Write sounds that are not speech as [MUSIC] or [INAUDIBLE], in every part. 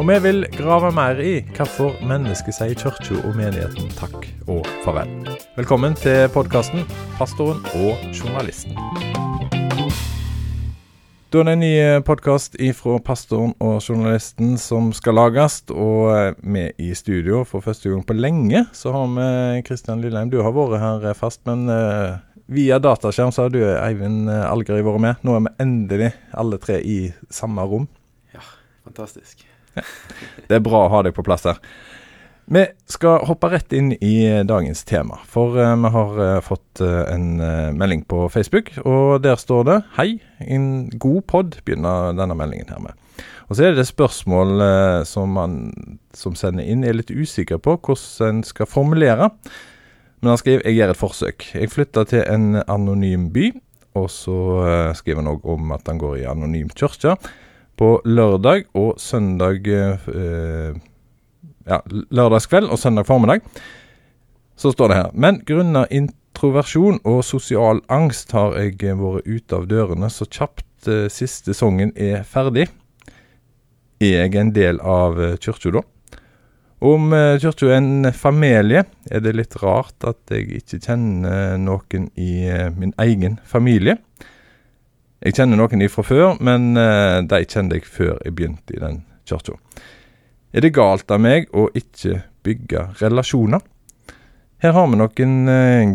Og vi vil grave mer i hvorfor mennesket sier kirka og menigheten takk og farvel. Velkommen til podkasten 'Pastoren og journalisten'. Da er det en ny podkast ifra pastoren og journalisten som skal lages. Og vi i studio for første gang på lenge så har vi Kristian Lilleheim. Du har vært her fast, men uh, via dataskjerm så har du Eivind Algerøy vært med. Nå er vi endelig alle tre i samme rom. Ja, fantastisk. Det er bra å ha deg på plass her. Vi skal hoppe rett inn i dagens tema, for uh, vi har uh, fått en melding på Facebook. Og der står det 'Hei, en god pod', begynner denne meldingen her med. Og så er det spørsmål som man som sender inn, er litt usikker på hvordan en skal formulere. Men han skriver 'Jeg gjør et forsøk'. Jeg flytta til en anonym by, og så skriver han òg om at han går i anonym kirke. På lørdag og søndag ja, lørdagskveld og søndag formiddag. Så står det her. Men grunnet introversjon og sosial angst har jeg vært ute av dørene så kjapt eh, siste sesongen er ferdig. Er jeg en del av eh, kirka da? Om eh, kirka er en familie, er det litt rart at jeg ikke kjenner noen i eh, min egen familie. Jeg kjenner noen ifra før, men eh, de kjente jeg før jeg begynte i den kirka. Er det galt av meg å ikke bygge relasjoner? Her har vi noen eh,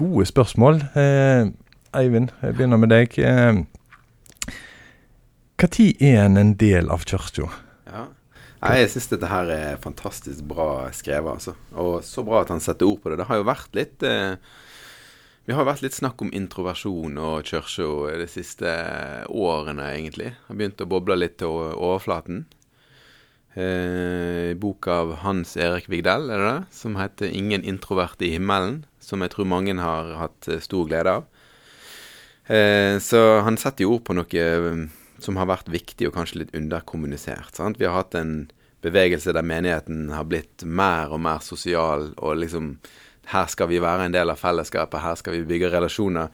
gode spørsmål. Eh, Eivind, jeg begynner med deg. Når er en en del av kirka? Ja. Jeg syns dette her er fantastisk bra skrevet, altså. Og så bra at han setter ord på det. Det har jo vært litt eh, Vi har vært litt snakk om introversjon og kirke de siste årene, egentlig. Har begynt å boble litt til overflaten eh, bok av Hans Erik Vigdel, er det det? Som heter 'Ingen introvert i himmelen', som jeg tror mange har hatt eh, stor glede av. Eh, så han setter jo ord på noe eh, som har vært viktig og kanskje litt underkommunisert. Sant? Vi har hatt en bevegelse der menigheten har blitt mer og mer sosial, og liksom Her skal vi være en del av fellesskapet, her skal vi bygge relasjoner.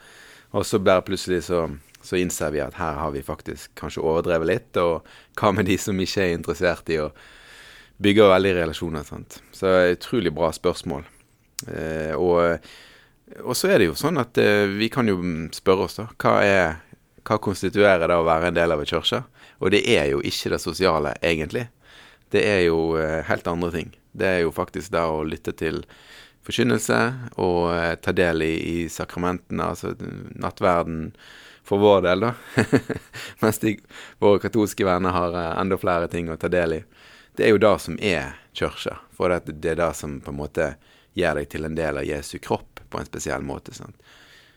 Og så bare plutselig så så innser vi at her har vi faktisk kanskje overdrevet litt. Og hva med de som ikke er interessert i å bygge veldig relasjoner? Sant? Så utrolig bra spørsmål. Eh, og, og, så er det jo sånn at eh, vi kan jo spørre oss, da. Hva, er, hva konstituerer det å være en del av en kirke? Og det er jo ikke det sosiale, egentlig. Det er jo eh, helt andre ting. Det er jo faktisk det å lytte til forkynnelse og eh, ta del i, i sakramentene, altså nattverden for vår del, da. [LAUGHS] Mens de, våre katolske venner har uh, enda flere ting å ta del i. Det er jo det som er kirka. For det, er det som på en måte gjør deg til en del av Jesu kropp på en spesiell måte. sant?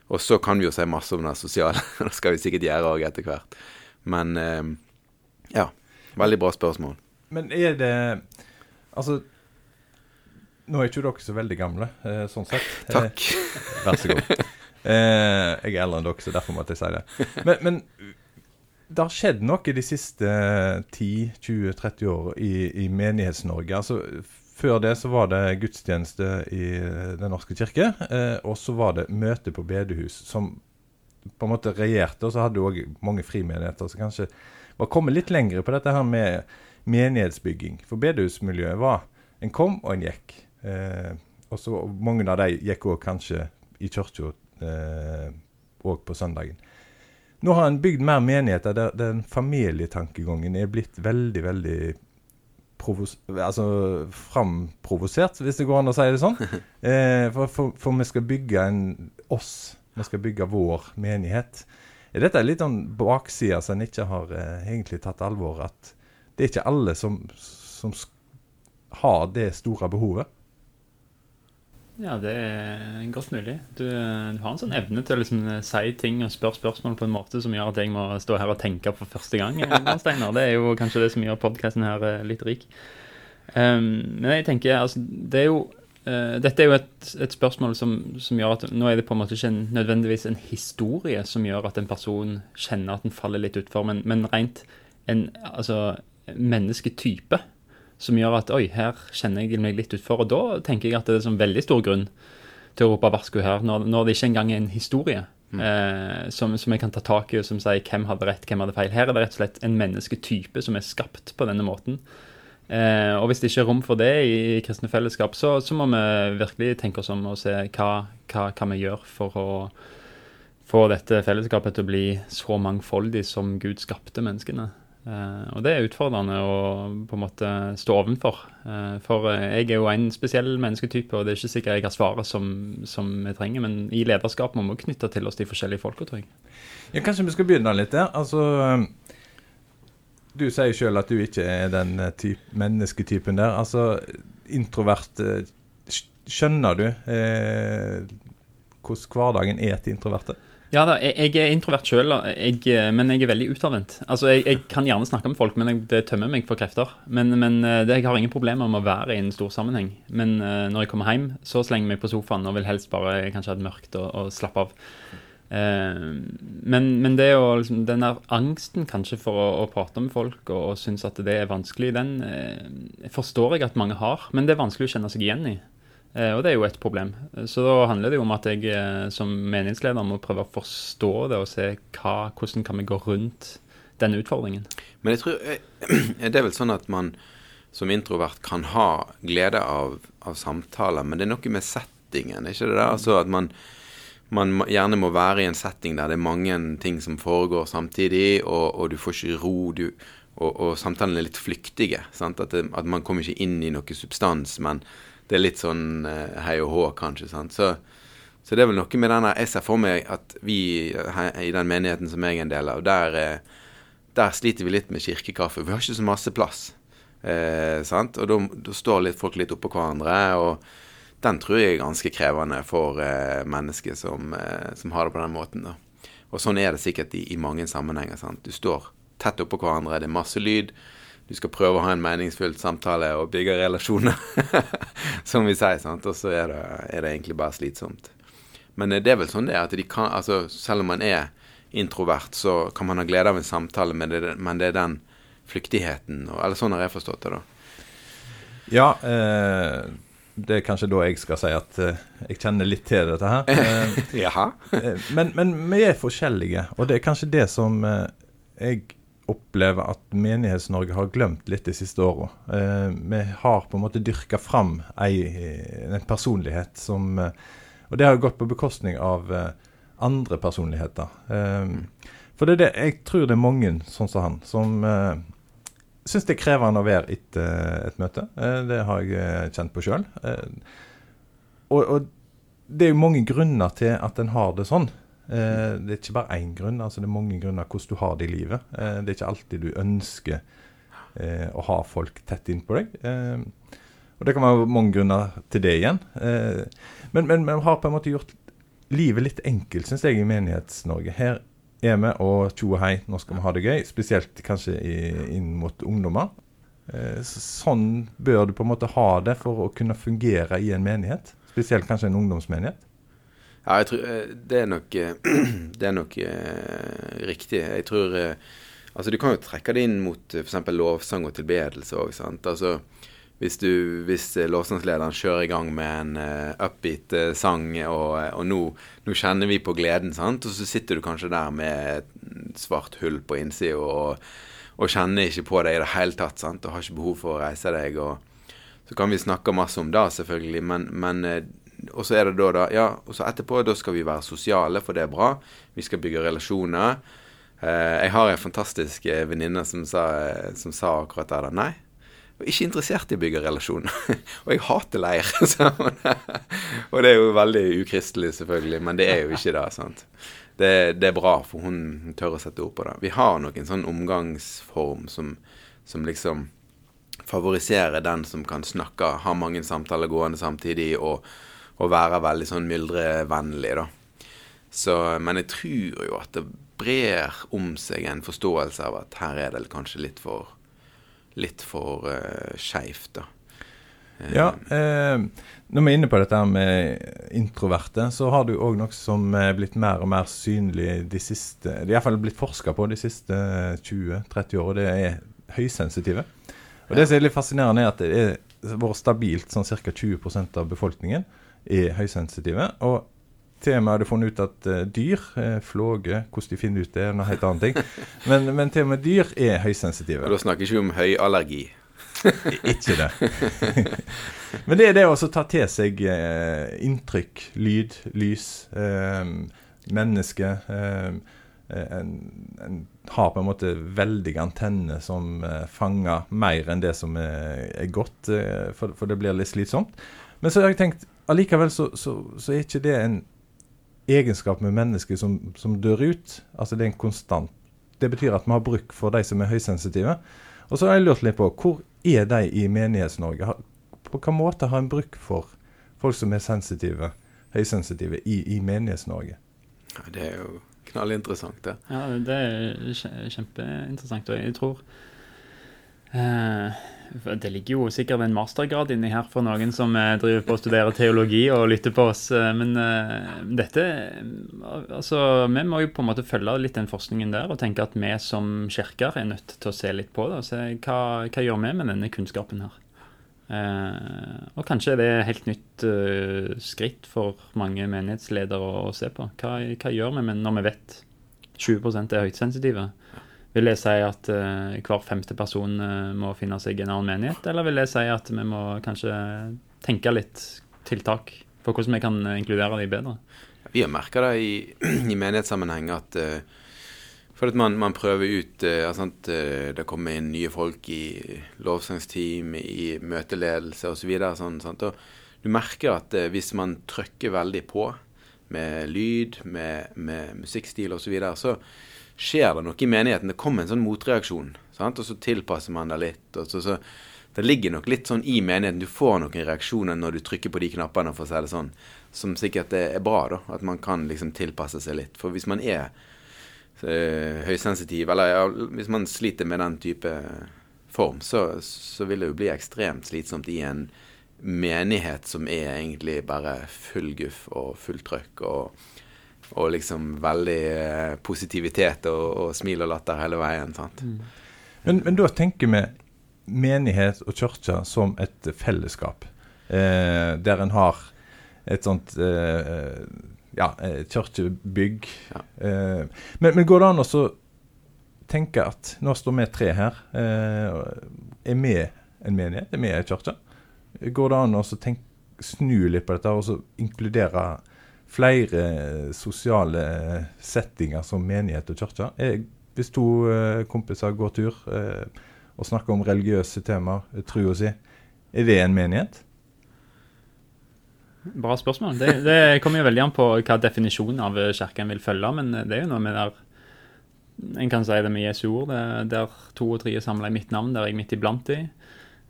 Og så kan vi jo si masse om det sosiale. [LAUGHS] det skal vi sikkert gjøre òg etter hvert. Men uh, ja. Veldig bra spørsmål. Men er det Altså Nå er ikke dere så veldig gamle, eh, sånn sett. [LAUGHS] Takk. vær så god. Eh, jeg er eldre enn dere, så derfor måtte jeg si det. Men, men det har skjedd noe de siste 10-20-30 år i, i Menighets-Norge. Altså, før det så var det gudstjeneste i Den norske kirke, eh, og så var det møte på bedehus som på en måte regjerte. Og så hadde du òg mange frimenigheter som kanskje var kommet litt lengre på dette her med menighetsbygging. For bedehusmiljøet var En kom og en gikk. Eh, og så Mange av de gikk òg kanskje i kirka òg eh, på søndagen. Nå har en bygd mer menigheter der den familietankegangen er blitt veldig, veldig altså framprovosert, hvis det går an å si det sånn. [LAUGHS] Eh, for, for, for, vi skal bygge en oss. Vi skal bygge vår menighet. Dette Er litt sånn bakside som en ikke har eh, egentlig tatt alvor? At det er ikke alle som, som har det store behovet? Ja, det er godt mulig. Du, du har en sånn evne til å liksom si ting og spørre spørsmål på en måte som gjør at jeg må stå her og tenke for første gang. Steiner. Det er jo kanskje det som gjør podkasten her eh, litt rik. Um, men jeg tenker, altså, det er jo uh, Dette er jo et, et spørsmål som, som, gjør at nå er det på en måte ikke en, nødvendigvis en historie som gjør at en person kjenner at den faller litt utfor, men, men rent en altså, mennesketype som gjør at oi, her kjenner jeg meg litt utfor. Og da tenker jeg at det er en sånn veldig stor grunn til å rope varsku her, når, når, det ikke engang er en historie mm. eh, som, som, jeg kan ta tak i, og som sier hvem hadde rett, hvem hadde feil. Her er det rett og slett en mennesketype som er skapt på denne måten. Eh, og hvis det ikke er rom for det i, i kristne fellesskap, så, så, må vi virkelig tenke oss om og se hva, hva, hva vi gjør for å få dette fellesskapet til å bli så mangfoldig som Gud skapte menneskene. Uh, og det er utfordrende å på en måte stå ovenfor. Uh, for uh, jeg er jo en spesiell mennesketype, og det er ikke sikkert jeg har svaret som, som vi trenger. Men i lederskap må vi knytte til oss de forskjellige folka, tror jeg. Ja, kanskje vi skal begynne litt der. Altså, du sier sjøl at du ikke er den type, mennesketypen der. Altså, introvert Skjønner du hvordan hverdagen er til introverte? Ja da, jeg, jeg er introvert sjøl, men jeg er veldig utadvendt. Altså, jeg, jeg, kan gjerne snakke med folk, men jeg, det tømmer meg for krefter. Men, men eh, det, jeg har ingen problemer med å være i en stor sammenheng. Men uh, når jeg kommer hjem, så slenger jeg meg på sofaen og vil helst bare kanskje ha det mørkt og, og slappe av. Men, men, det å, liksom, den der angsten kanskje for å, å prate med folk og, og synes at det er vanskelig, den forstår jeg at mange har. Men det er vanskelig å kjenne seg igjen i. Eh, og det er jo et problem. Så da handler det jo om at jeg eh, som meningsleder må prøve å forstå det og se hva, hvordan kan vi gå rundt denne utfordringen. Men jeg tror eh, [CLEARS THROAT] Det er vel sånn at man som introvert kan ha glede av, av samtaler, men det er noe med settingen, ikke det? Altså at man, man gjerne må være i en setting der det er mange ting som foregår samtidig, og, og du får ikke ro. Du, og, og samtalene er litt flyktige. At, det, at, man kommer ikke inn i noe substans. men det er litt sånn uh, hei og hå, kanskje. Så, så, det er vel noe med denne Jeg ser for meg at vi i den menigheten som jeg er en del av, der, uh, der sliter vi litt med kirkekaffe. Vi har ikke så masse plass. Eh? Og da står litt, folk litt oppå hverandre. og den tror jeg er ganske krevende for mennesker som, som, har det på den måten. da. Og sånn er det sikkert i, i mange sammenhenger. sant? Du står tett oppå hverandre, det er masse lyd du skal prøve å ha en meningsfylt samtale og bygge relasjoner, [LAUGHS] som vi sier. sant? Og så er det, er det, egentlig bare slitsomt. Men eh, det er vel sånn det er, at de kan, altså, selv om man er introvert, så kan man ha glede av en samtale, men det, men det er den flyktigheten Eller sånn har jeg forstått det, da. Ja, eh, det er kanskje da jeg skal si at uh, jeg kjenner litt til dette her. [LAUGHS] Uh, men, men, vi er forskjellige, og det er kanskje det som uh, jeg opplever at Menighets-Norge har glemt litt de siste åra. Eh, vi har på en måte dyrka fram ei, en personlighet som eh, Og det har gått på bekostning av eh, andre personligheter. Eh, for det er det, jeg tror det er mange, sånn som han, som eh, syns det er krevende å være etter et møte. Eh, det har jeg eh, kjent på sjøl. Og, og det er jo mange grunner til at en har det sånn. Eh, det er ikke bare én grunn, altså det er mange grunner hvordan du har det i livet. Eh, det er ikke alltid du ønsker eh, å ha folk tett innpå deg. og det kan være mange grunner til det igjen. men, men vi har på en måte gjort livet litt enkelt, syns jeg, i Menighets-Norge. Her er vi og tjo og hei, nå skal vi ha det gøy. Spesielt kanskje i, inn mot ungdommer. sånn bør du på en måte ha det for å kunne fungere i en menighet. Spesielt kanskje en ungdomsmenighet. Ja, jeg tror eh, det er nok, eh, [CLEARS THROAT] det er nok eh, riktig. Jeg tror eh, Altså, du kan jo trekke det inn mot uh, f.eks. lovsang og tilbedelse òg, sant. Altså, hvis, du, hvis lovsangslederen kjører i gang med en uh, upbeat sang, og, og nå, nå, kjenner vi på gleden, sant, og så sitter du kanskje der med et svart hull på innsida og, og, kjenner ikke på det i det hele tatt, sant, og har ikke behov for å reise deg. og Så kan vi snakke masse om det, selvfølgelig, men, men og så er det da, da Ja, og så etterpå, da skal vi være sosiale, for det er bra. Vi skal bygge relasjoner. Eh, jeg har en fantastisk eh, venninne som, eh, som, sa akkurat det. da, Nei, jeg er ikke interessert i å bygge relasjoner. [LAUGHS] og jeg hater leir. [LAUGHS] og det er jo veldig ukristelig, selvfølgelig, men det er jo ikke det. sant? Det, det, er bra, for hun tør å sette ord på det. Vi har nok en sånn omgangsform som, som liksom favoriserer den som kan snakke, ha mange samtaler gående samtidig og å være veldig sånn myldrevennlig, da. Så, men jeg tror jo at det brer om seg en forståelse av at her er det kanskje litt for litt for uh, skeivt, da. Ja, eh, når vi er inne på dette med introverte, så har du òg noe som er blitt mer og mer synlig de siste Det er iallfall blitt forska på de siste 20-30 årene. Det er høysensitive. Og Det som er litt fascinerende, er at det er vært stabilt sånn ca. 20% av befolkningen er høysensitive. Og Temaet hadde funnet ut at uh, dyr, uh, flåge, hvordan de finner ut det, er noe helt annet ting. [LAUGHS] Men, men temaet dyr er høysensitive. Og da snakker vi ikke om høy allergi. ikke det. [LAUGHS] Men det er det å ta til seg eh, inntrykk, lyd, lys, eh, menneske. Eh, en, en, har på en måte veldige antenner som eh, fanger mer enn det som er, er godt, eh, for, for, det blir litt slitsomt. Men så har jeg tenkt allikevel så, så, så er ikke det en egenskap med mennesker som, som, dør ut. Altså det er en konstant. Det betyr at vi har bruk for de som er høysensitive. Og så har jeg lurt litt på hvor er de i Menighets-Norge? På hvilken måte har en bruk for folk som er sensitive, høysensitive i, i Menighets-Norge? Det er jo knallinteressant, det. Ja, det er kjempeinteressant. Og jeg tror eh, det ligger jo sikkert en mastergrad inni her for noen som eh, driver på å studere teologi og lytter på oss. Eh, men eh, dette Altså, vi må jo på en måte følge litt den forskningen der og tenke at vi som kirker er nødt til å se litt på det. og se hva, hva gjør vi med denne kunnskapen her. Uh, og kanskje det er helt nytt uh, skritt for mange menighetsledere å, å se på. Hva, hva, gjør vi når vi vet 20 er høytsensitive? Vil jeg si at uh, hver femte person uh, må finne seg en annen menighet, eller vil jeg si at vi må kanskje tenke litt tiltak for hvordan vi kan inkludere dem bedre? Vi har merka det i, [CLEARS THROAT] i, menighetssammenheng at uh, for at man, man prøver ut altså, Det kommer inn nye folk i lovsangsteam, i møteledelse osv. Så sånn, sant? og du merker at hvis man trykker veldig på med lyd, med, med musikkstil osv., så, videre, så skjer det noe i menigheten. Det kommer en sånn motreaksjon, sant? og så tilpasser man det litt. og så, så det ligger nok litt sånn i menigheten. Du får noen reaksjoner når du trykker på de knappene, for å si det sånn, som sikkert er bra. da, At man kan liksom tilpasse seg litt. For hvis man er høysensitiv, eller ja, hvis man sliter med den type form, så, så vil det jo bli ekstremt slitsomt i en menighet som er egentlig bare full guff og fullt trøkk. og og liksom veldig eh, positivitet og, og, smil og latter hele veien. sant? Mm. Men, men, da tenker vi menighet og kirke som et fellesskap, eh, der en har et sånt eh, ja, kirkebygg. Ja. Eh, men, men, går det an å tenke at nå står vi tre her. Eh, er vi en menighet? Er vi en kirke? Går det an å snu litt på dette og inkludere flere sosiale settinger som menighet og kirke. Hvis to eh, kompiser går tur eh, og snakker om religiøse temaer, trua si, er det en menighet? Bra spørsmål. Det, det, kommer jo veldig an på hva definisjonen av kirken vil følge. Men det er jo noe med der En kan si det med Jesu ord. Der to og tre er samla i mitt navn, der er jeg midt iblant de.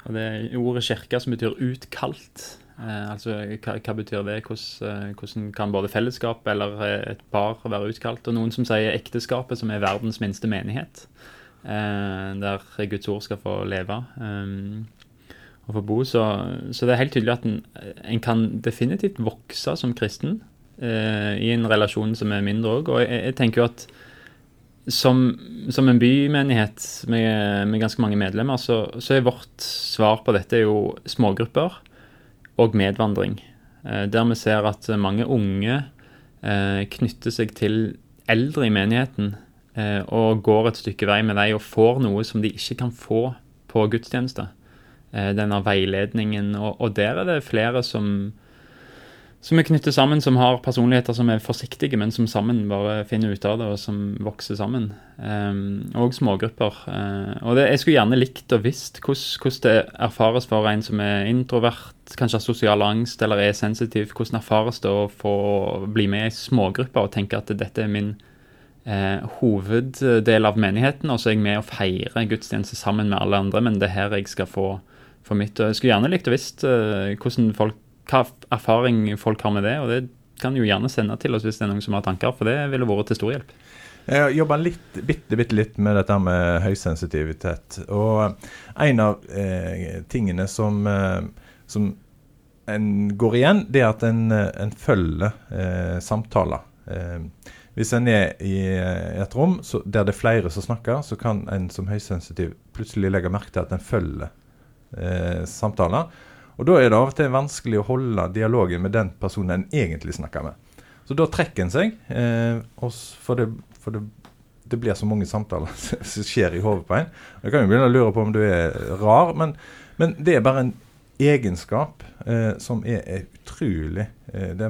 Og det er ordet kirke som betyr utkalt. Eh, altså, hva, hva, betyr det? Hvordan, eh, hvordan, kan både fellesskap eller eh, et par være utkalt? Og noen som sier ekteskapet, som er verdens minste menighet. Eh, der Guds ord skal få leve eh, og få bo. Så, så, det er helt tydelig at en, en kan definitivt vokse som kristen eh, i en relasjon som er mindre òg. Og jeg, jeg, tenker jo at som, som en bymenighet med, med, ganske mange medlemmer, så, så er vårt svar på dette jo smågrupper og medvandring. Eh, der vi ser at mange unge eh, knytter seg til eldre i menigheten eh, og går et stykke vei med dem og får noe som de ikke kan få på gudstjeneste. Denne veiledningen. Og, der er det flere som, som er knyttet sammen, som har personligheter som er forsiktige, men som sammen bare finner ut av det, og som vokser sammen. Um, og smågrupper. Uh, og det, jeg skulle gjerne likt og visst hvordan det erfares for en som er introvert, kanskje har sosial angst eller er sensitiv. Hvordan erfares det å få bli med i smågrupper og tenke at dette er min Eh, hoveddel av menigheten, og så er jeg med og feirer gudstjeneste sammen med alle andre, men det er her jeg skal få, få mitt. Jeg skulle gjerne likt å visst uh, hva erfaring folk har med det. og det kan jo gjerne sende til oss hvis det er noen som har tanker, for det ville vært til stor hjelp. Jeg har jobba bitte, bitte litt med dette med høysensitivitet. Og en av eh, tingene som, eh, som en går igjen, det er at en, eh, en følger eh, samtaler. Eh, hvis en er i eh, et rom så, der det er flere som snakker, så kan en som høysensitiv plutselig legge merke til at en følger eh, samtaler. Og da er det av og til vanskelig å holde dialogen med den personen en egentlig snakker med. Så da trekker en seg, eh, for, det, for det, det, blir så mange samtaler [LAUGHS] som skjer i hodet på en. Jeg kan jo begynne å lure på om du er rar, men, men det er bare en egenskap eh, som er, er utrolig eh,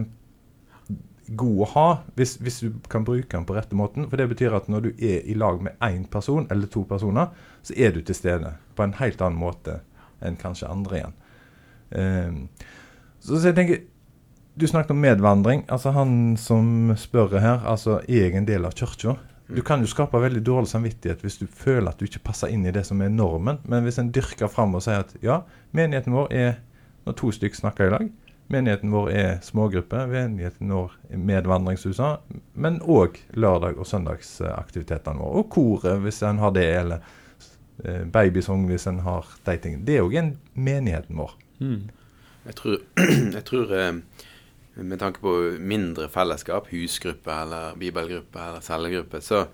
god å ha hvis, hvis, du kan bruke den på rette måten. For det betyr at når du er i lag med én person eller to personer, så er du til stede på en helt annen måte enn kanskje andre igjen. Um, så, så jeg tenker du snakket om medvandring. altså Han som spør her, altså er en del av kirka? Du kan jo skape veldig dårlig samvittighet hvis du føler at du ikke passer inn i det som er normen. Men hvis en dyrker fram og sier at ja, menigheten vår er når to stykker snakker i lag. Menigheten vår er smågruppe. Menigheten vår er medvandringshusa. Men òg lørdag- og søndagsaktivitetene våre. Og koret, hvis en har det. Eller eh, babysong, hvis en har de tingene. Det er òg en menigheten vår. Mm. Jeg tror, [CLEARS THROAT] jeg tror eh, med tanke på mindre fellesskap, husgruppe eller bibelgruppe eller cellegruppe, så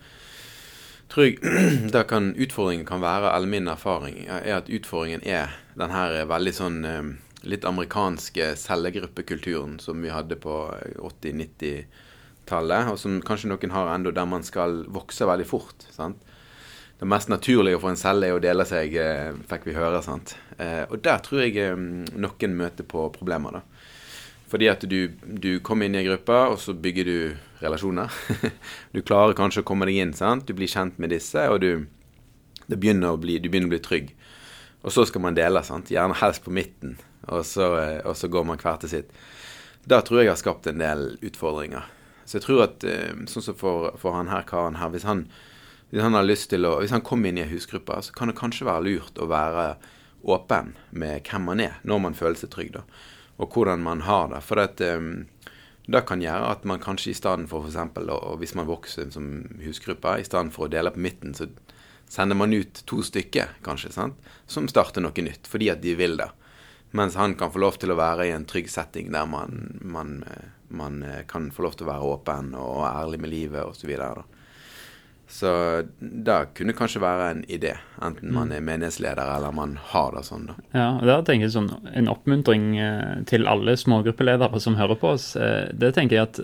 tror jeg [CLEARS THROAT] da kan utfordringen kan være, eller min erfaring, er at utfordringen er den her veldig sånn eh, litt amerikanske cellegruppekulturen som vi hadde på 80-90-tallet, og som kanskje noen har ennå, der man skal vokse veldig fort. sant? Det mest naturlige for en celle er å dele seg, eh, fikk vi høre. sant? Og der tror jeg noen møter på problemer. da. Fordi at du, du kommer inn i en gruppe, og så bygger du relasjoner. [LAUGHS] du klarer kanskje å komme deg inn. sant? Du blir kjent med disse, og du, begynner bli, du begynner å bli trygg. Og så skal man dele, sant? gjerne helst på midten, og så, og så går man hver til sitt. Da tror jeg jeg har skapt en del utfordringer. Så jeg tror at eh, sånn som for, for han her karen her, hvis han, hvis han har lyst til å Hvis han kommer inn i en husgruppe, så kan det kanskje være lurt å være åpen med hvem man er, når man føler seg trygg. da og hvordan man har det. For det, um, det kan gjøre at man kanskje i stedet for f.eks. hvis man vokser som husgruppe, i stedet for å dele på midten, så sender man ut to stykker, kanskje, sant? som starter noe nytt, fordi at de vil det. Mens han kan få lov til å være i en trygg setting der man, man, man kan få lov til å være åpen og ærlig med livet osv. Så det kunne kanskje være en idé, enten man mm. er menighetsleder eller man har det sånn. da. Ja, og der tenker jeg sånn, En oppmuntring eh, til alle smågruppeledere som hører på oss, eh, det tenker jeg at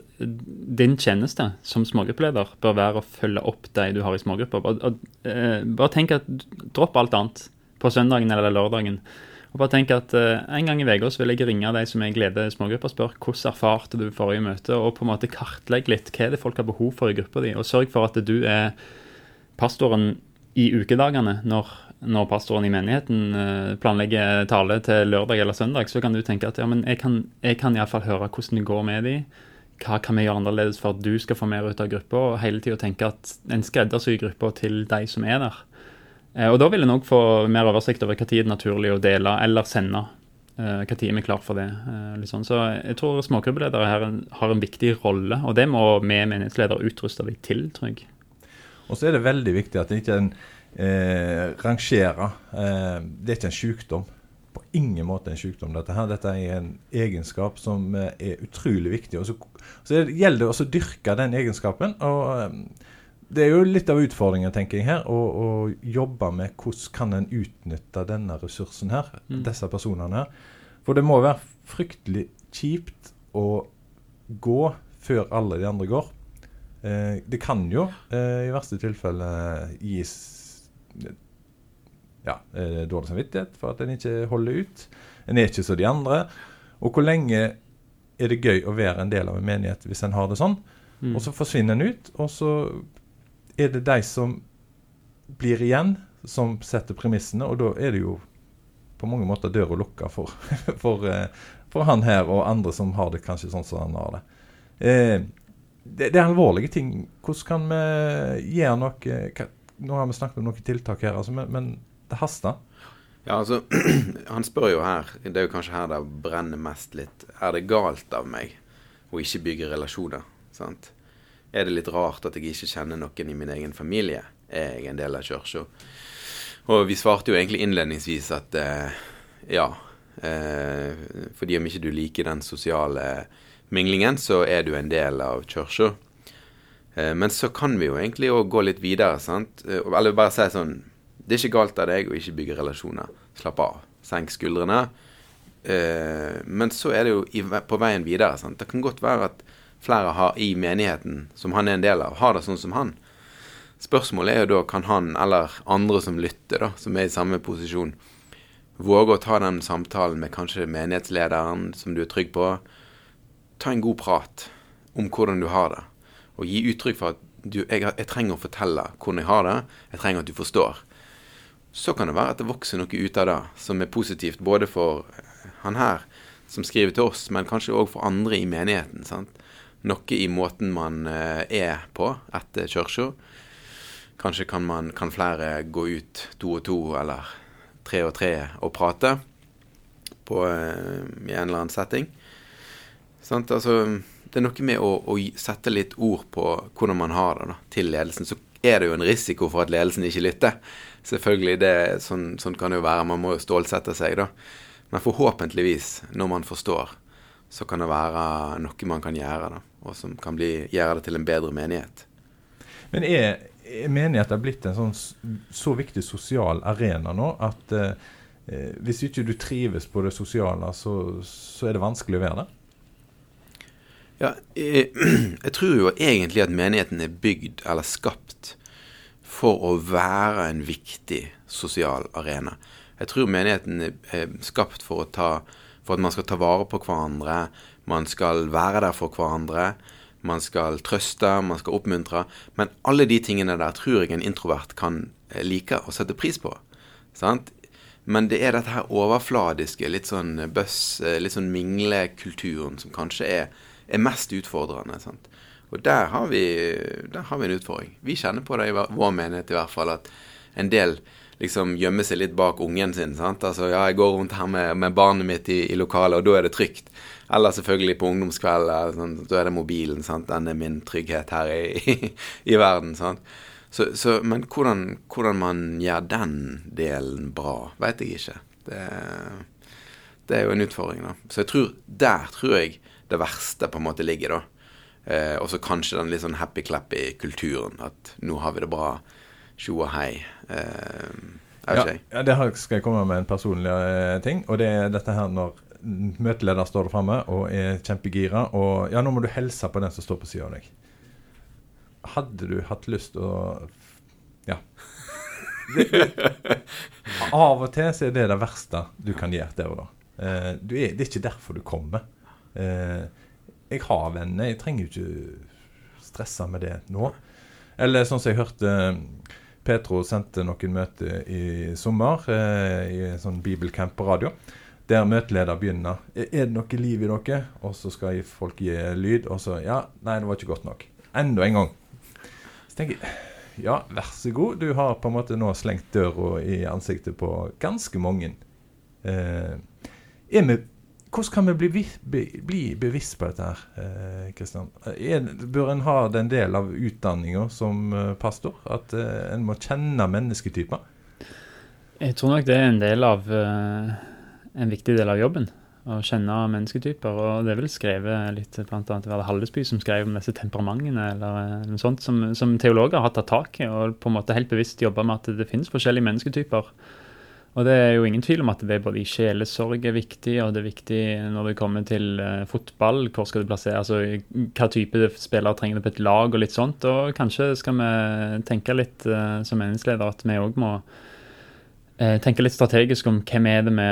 din tjeneste som smågruppeleder bør være å følge opp de du har i smågrupper. Bare, eh, bare tenk at dropp alt annet på søndagen eller lørdagen. Og bare tenk at uh, En gang i uka vil jeg ringe de som jeg leder smågrupper, og spørre hvordan erfarte du forrige møte, og på en måte kartlegge litt hva er det folk har behov for i gruppa di. Og sørg for at du er pastoren i ukedagene når, når pastoren i menigheten uh, planlegger tale til lørdag eller søndag, så kan du tenke at ja, men jeg kan, jeg kan iallfall høre hvordan det går med de. Hva kan vi gjøre annerledes for at du skal få mer ut av gruppa? Og hele tida tenke at en skreddersyr gruppa til de som er der. Eh, og Da vil en òg få mer oversikt over når det er naturlig å dele eller sende. Når vi er klar for det. Eh, sånn. Så jeg tror smågruppeledere her har en viktig rolle, og det må vi menighetsledere utruste dem til, tror jeg. Og så er det veldig viktig at en ikke eh, rangerer. Eh, det er ikke en sykdom. På ingen måte en sykdom, dette her. Dette er en egenskap som er utrolig viktig. Og så, så gjelder det også å dyrke den egenskapen. og det er jo litt av utfordringen, tenker jeg her, å, å jobbe med hvordan kan en utnytte denne ressursen her, mm. disse personene her. For det må være fryktelig kjipt å gå før alle de andre går. Eh, det kan jo eh, i verste tilfelle gis ja, eh, dårlig samvittighet for at en ikke holder ut. En er ikke som de andre. Og hvor lenge er det gøy å være en del av en menighet hvis en har det sånn? Mm. Og så forsvinner en ut, og så er det de som blir igjen, som setter premissene. Og da er det jo på mange måter døra lukka for, [LAUGHS] for, eh, for, han her og andre som har det kanskje sånn som han har det. Eh, det, det, er alvorlige ting. Hvordan kan vi gjøre noe Nå har vi snakket om noen tiltak her, altså, men, men det haster. Ja, altså, [CLEARS THROAT] Han spør jo her, det er jo kanskje her det brenner mest litt. Er det galt av meg å ikke bygge relasjoner? sant? Er det litt rart at jeg ikke kjenner noen i min egen familie. Er jeg en del av kirka? Og vi svarte jo egentlig innledningsvis at eh, ja. Eh, fordi om ikke du liker den sosiale minglingen, så er du en del av kirka. Eh, men så kan vi jo egentlig òg gå litt videre, sant. Eh, eller bare si sånn Det er ikke galt av deg å ikke bygge relasjoner. Slapp av. Senk skuldrene. Eh, men så er det jo i, på veien videre. Sant? Det kan godt være at flere har i menigheten som han er en del av, har det sånn som han. Spørsmålet er jo da kan han eller andre som lytter, da, som er i samme posisjon, våge å ta den samtalen med kanskje menighetslederen som du er trygg på. Ta en god prat om hvordan du har det, og gi uttrykk for at du, jeg, jeg trenger å fortelle hvordan jeg har det. Jeg trenger at du forstår. Så kan det være at det vokser noe ut av det som er positivt både for han her som skriver til oss, men kanskje òg for andre i menigheten. sant? Noe i måten man eh, er på etter kirka. Kanskje kan, man, kan flere gå ut to og to eller tre og tre og prate på, eh, i en eller annen setting. Sant? Altså, det er noe med å, å, sette litt ord på hvordan man har det da, til ledelsen. Så er det jo en risiko for at ledelsen ikke lytter selvfølgelig, det, sånn, sånn, kan det jo være. Man må jo stålsette seg, da. Men forhåpentligvis, når man forstår, så kan det være noe man kan gjøre, da. Og som kan bli, gjøre det til en bedre menighet. Men er, er menighet blitt en sånn så viktig sosial arena nå at eh, eh, hvis ikke du trives på det sosiale, så, så er det vanskelig å være der? Ja, jeg, [CLEARS THROAT] jeg, tror jo egentlig at menigheten er bygd eller skapt for å være en viktig sosial arena. Jeg tror menigheten er skapt for, ta, for, at man skal ta vare på hverandre. Man skal være der for hverandre. Man skal trøste, man skal oppmuntre. Men alle de tingene der tror jeg en introvert kan eh, like og sette pris på. Sant? Men det er dette her overfladiske, litt sånn bøss, eh, litt sånn minglekulturen som kanskje er, er mest utfordrende. Sant? Og der har, vi, der har vi en utfordring. Vi kjenner på det i vår menighet i hvert fall, at en del liksom gjemmer seg litt bak ungen sin. sant? Altså, ja, jeg går rundt her med, med barnet mitt i, i lokalet, og da er det trygt. Eller selvfølgelig på ungdomskveld, sånn, da er det mobilen. sant? Den er min trygghet her i, i, verden. sant? Så, så, men hvordan, hvordan, man gjør den delen bra, veit jeg ikke. Det, det, er jo en utfordring, da. Så jeg tror, der tror jeg det verste på en måte ligger, da. Eh, og så kanskje den litt sånn happy-clappy kulturen. At nå har vi det bra. Tjo og hei. Eh, ja, ja, det skal jeg komme med en personlig eh, ting. Og det er dette her når møteleder står der framme og er kjempegira. Og ja, nå må du hilse på den som står på sida av deg. Hadde du hatt lyst å Ja. [LAUGHS] Av og til så er det det verste du kan gjøre der og da. Eh, er, det er ikke derfor du kommer. Eh, jeg har venner. Jeg trenger jo ikke stresse med det nå. Eller sånn som jeg hørte Petro sendte noen møter i sommer eh, i en sånn bibelcamp på radio. Der møteleder begynner. Er det noe liv i dere? Og så skal folk gi lyd. Og så Ja, nei, det var ikke godt nok. Enda en gang. Så tenker jeg ja, vær så god. Du har på en måte nå slengt døra i ansiktet på ganske mange. Eh, vi hvordan kan vi bli, bli, bevisst på dette her, Kristian? Eh, bør en ha den del av utdanninga som eh, pastor? At eh, en må kjenne mennesketyper? Jeg tror nok det er en del av en viktig del av jobben. Å kjenne mennesketyper. Og det er vel skrevet litt blant annet Haldesby som skrev om disse temperamentene, eller noe sånt, som, som teologer har tatt tak i, og på en måte helt bevisst jobba med at det finnes forskjellige mennesketyper. Og det er jo ingen tvil om at det er både i sjelesorg er viktig, og det er viktig når det kommer til uh, fotball. Hvor skal du plassere, altså hva type spillere trenger du på et lag, og litt sånt. Og kanskje skal vi tenke litt uh, som meningsleder at vi òg må tenke litt strategisk om hvem er det vi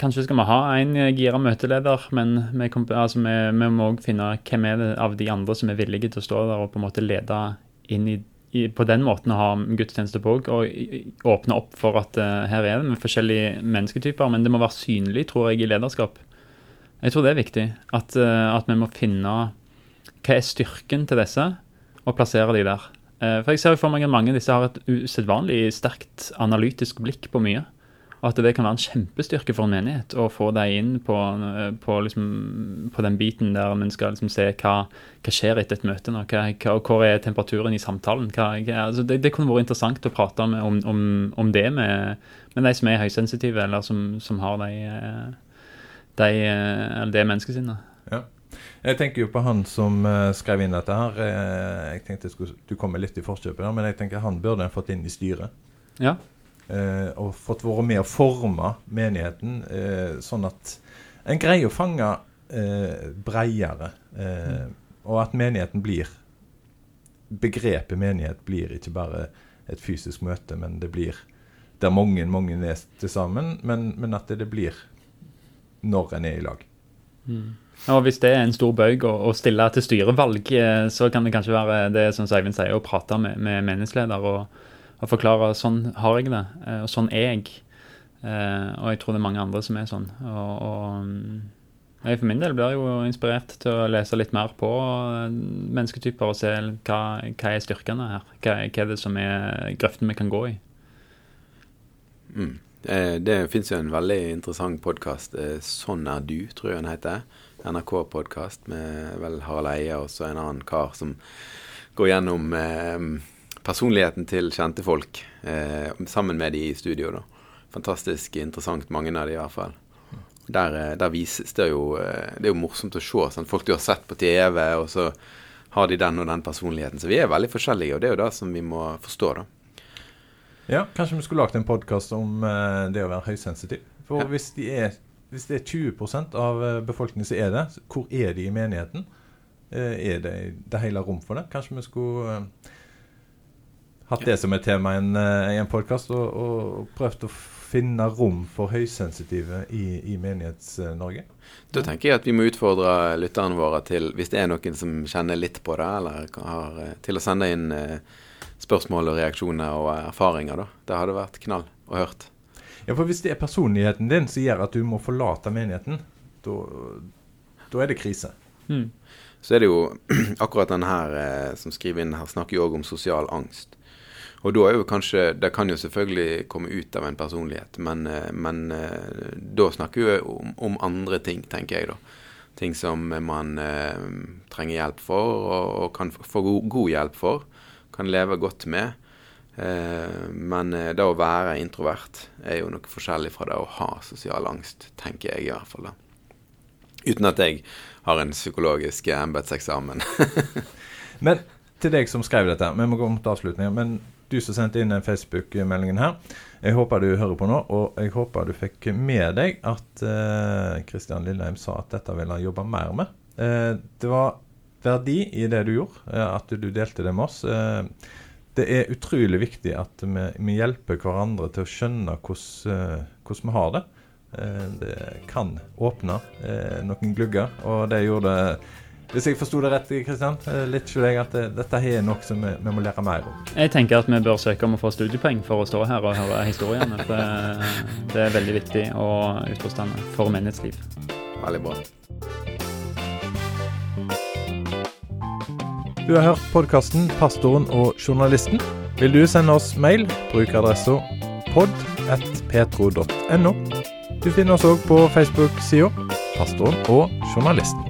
Kanskje skal vi ha en gira møteleder, men vi, altså vi, vi må òg finne hvem er det av de andre som er villige til å stå der og på en måte lede inn i i, på den måten å ha gudstjeneste på og åpne opp for at uh, her er det med forskjellige mennesketyper. Men det må være synlig, tror jeg, i lederskap. Jeg tror det er viktig. At, uh, at vi må finne hva er styrken til disse, og plassere de der. Uh, for jeg ser for meg at mange av disse har et usedvanlig sterkt analytisk blikk på mye. Og at det kan være en kjempestyrke for en menighet å få deg inn på, på, liksom, på den biten der en skal liksom se hva, hva, skjer etter et møte. nå, hva, hva, Hvor er temperaturen i samtalen? Altså det, det, kunne vært interessant å prate med, om, om, om, det med, med, de som er høysensitive, eller som, som har de, de, eh, det menneskesinnet. Ja. Jeg tenker jo på han som eh, skrev inn dette her. Eh, jeg tenkte skulle, Du kommer litt i forkjøpet, men jeg tenker han burde en fått inn i styret. Ja. Eh, og fått være med å forme menigheten, eh, sånn at en greier å fange eh, breiere. Eh, og at menigheten blir Begrepet menighet blir ikke bare et fysisk møte, men det blir der mange mange er til sammen, men, men at det, det blir når en er i lag. Og hvis det er en stor bøyg å, å stille til styrevalg, eh, så kan det kanskje være det som Seivind sier, å prate med, med menighetsleder og, og forklare sånn har jeg det, eh, og sånn er jeg. Eh, og jeg tror det er mange andre som er sånn. Og, og mm, jeg for min del blir jo inspirert til å lese litt mer på eh, mennesketyper og se hva, hva er styrkene her. Hva, hva er det som er grøften vi kan gå i. Mm. Det, Det fins jo en veldig interessant podkast, 'Sånn er du', tror jeg den heter. NRK-podkast med vel Harald Eie og en annen kar som går gjennom eh, personligheten til kjente folk eh, sammen med de i studio. da. Fantastisk interessant, mange av de i hvert fall. Der, eh, der vises det jo eh, Det er jo morsomt å se. Sant? Folk du har sett på TV, og så har de den og den personligheten. Så vi er veldig forskjellige, og det er jo det som vi må forstå, da. Ja, kanskje vi skulle lagt en podkast om eh, det å være høysensitiv. For Ja. hvis, de er, hvis det er 20% av befolkningen som er det, hvor er de i menigheten? Er det det hele rom for det? Kanskje vi skulle hatt det som et tema i en, eh, en podkast, og, og prøvd å finne rom for høysensitive i, i Menighets-Norge? Da tenker jeg at vi må utfordre lytterne våre til, hvis det er noen som kjenner litt på det, eller har, eh, til å sende inn eh, spørsmål og reaksjoner og erfaringer. da. Det hadde vært knall å hørt. Ja, for hvis det er personligheten din som gjør at du må forlate menigheten, da er det krise. Mm. Så er det jo [CLEARS THROAT] akkurat den her som skriver inn her, snakker jo òg om sosial angst. Og da er jo kanskje Det kan jo selvfølgelig komme ut av en personlighet, men, eh, men eh, da snakker vi om, om andre ting, tenker jeg, da. Ting som man eh, trenger hjelp for, og, og kan få- god, god hjelp for. Kan leve godt med. Eh, men eh, det å være introvert er jo noe forskjellig fra det å ha sosial angst, tenker jeg i hvert fall. da. Uten at jeg har en psykologisk embetseksamen. [LAUGHS] Men til deg som skrev dette, vi må gå mot avslutningen. Men du som sendte inn den Facebook-meldingen her, jeg håper du hører på nå, og jeg håper du fikk med deg at Kristian Lilleheim sa at dette ville han jobbe mer med. Uh, det var verdi i det du gjorde, uh, at du delte det med oss. Eh, det er utrolig viktig at vi, vi hjelper hverandre til å skjønne hvordan, eh, vi har det. Eh, det kan åpne eh, noen glugger, og det gjorde hvis jeg forsto det rett, Kristian, litt skjønner jeg at det, dette her er noe som vi, vi må lære mer om. Jeg tenker at vi bør søke om å få studiepoeng for å stå her og høre historiene. For det, det er veldig viktig og utforstående for menighetsliv. Veldig bra. Du har hørt podkasten 'Pastoren og journalisten'. Vil du sende oss mail, bruk adressa pod.petro.no. Du finner oss òg på Facebook-sida 'Pastoren og journalisten'.